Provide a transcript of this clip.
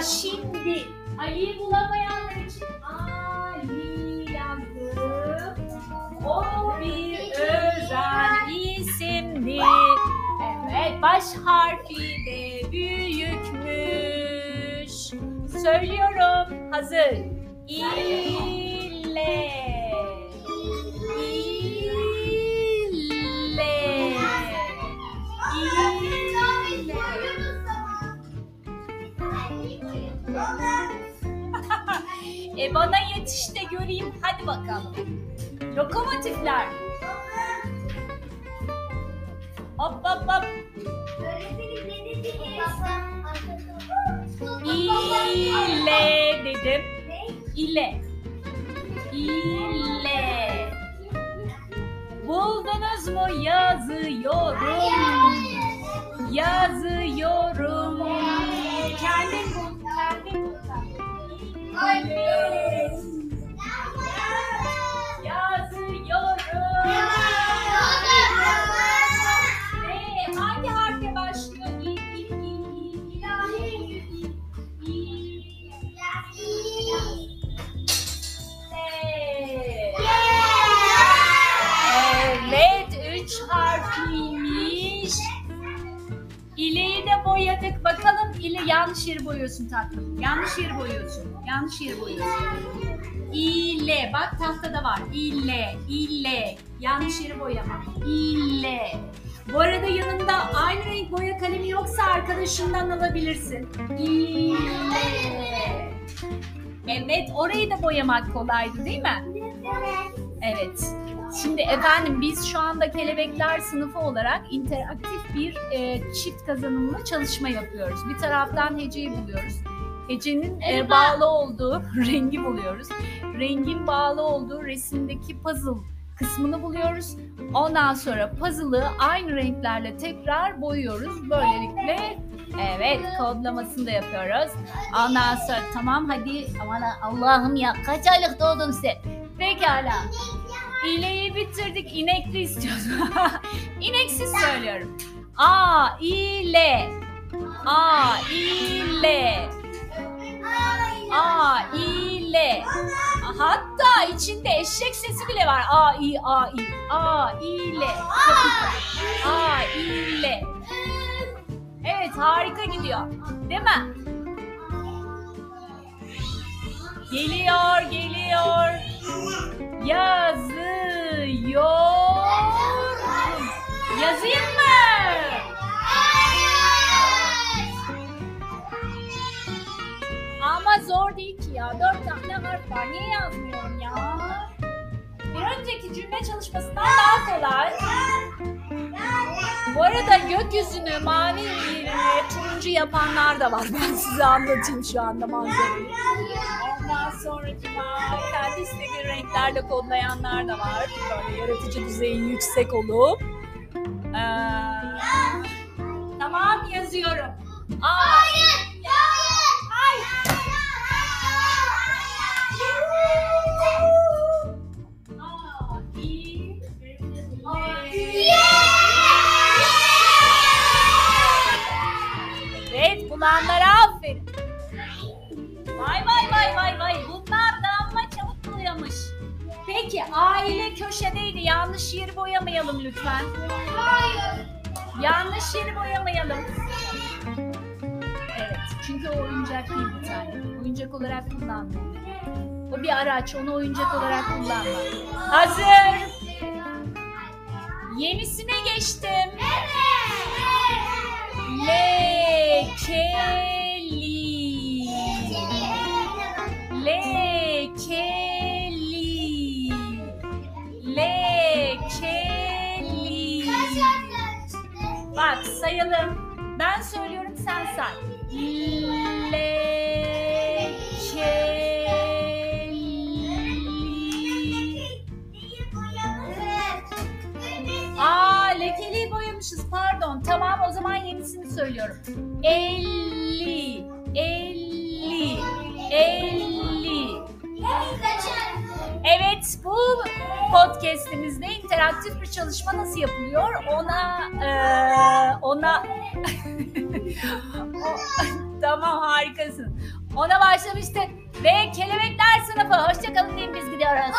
şimdi Ali'yi bulamayanlar için Ali yazdım. O bir özel isimdi. Evet, baş harfi de büyükmüş. Söylüyorum, hazır. İle. E bana yetiş de göreyim. Hadi bakalım. Lokomotifler. Hop hop hop. İle dedim. İle. İle. Buldunuz mu? Yazıyorum. Yazıyorum. Kendin bul. Kendin bul. İle. İle yanlış yeri boyuyorsun tatlım. Yanlış yeri boyuyorsun. Yanlış yeri boyuyorsun. İle. Bak tahtada var. İle. İle. Yanlış yeri boyama. İle. Bu arada yanında aynı renk boya kalemi yoksa arkadaşından alabilirsin. İle. Evet, orayı da boyamak kolaydı değil mi? Evet. Şimdi efendim biz şu anda kelebekler sınıfı olarak interaktif bir e, çift kazanımlı çalışma yapıyoruz. Bir taraftan heceyi buluyoruz. Hecenin e, bağlı olduğu rengi buluyoruz. Rengin bağlı olduğu resimdeki puzzle kısmını buluyoruz. Ondan sonra puzzle'ı aynı renklerle tekrar boyuyoruz. Böylelikle evet kodlamasını da yapıyoruz. Ondan sonra tamam hadi aman Allah'ım ya kaç aylık doğdun sen? Pekala. İleyi bitirdik. İnekli istiyoruz. İneksiz söylüyorum. A ile. A ile. A ile. Hatta içinde eşek sesi bile var. A i a i. A ile. A ile. Evet harika gidiyor. Değil mi? Geliyor, geliyor. Yazıyor. Yazayım mı? Ama zor değil ki ya. Dört tane harf var. Niye yazmıyorum ya? Bir önceki cümle çalışmasından daha kolay. Bu arada gökyüzünü mavi yerine turuncu yapanlar da var. Ben size anlatayım şu anda manzarayı. Ondan sonra kendi istediği renklerle kodlayanlar da var. Böyle yaratıcı düzeyi yüksek olup. Ee, tamam yazıyorum. Hayır. Hayır. Aa, iyi. Evet bulanlara aferin. Vay vay vay vay vay. Bunlar da amma çabuk boyamış. Peki aile köşedeydi. Yanlış yeri boyamayalım lütfen. Yanlış yeri boyamayalım. Evet. Çünkü o oyuncak değil bir tane. Oyuncak olarak kullanma. O bir araç. Onu oyuncak olarak kullanma. Hazır. Yenisine geçtim. Lekeli. Bak sayalım. Ben söylüyorum sen say. Lekeli. Aa lekeliyi boyamışız pardon. Tamam o zaman yenisini söylüyorum. Elli. Elli. Elli. Bu podcastimizde interaktif bir çalışma nasıl yapılıyor ona eee, ona O- tamam harikasın. Ona başlamıştı. Ve kelebekler sınıfı. Hoşçakalın deyin biz gidiyoruz.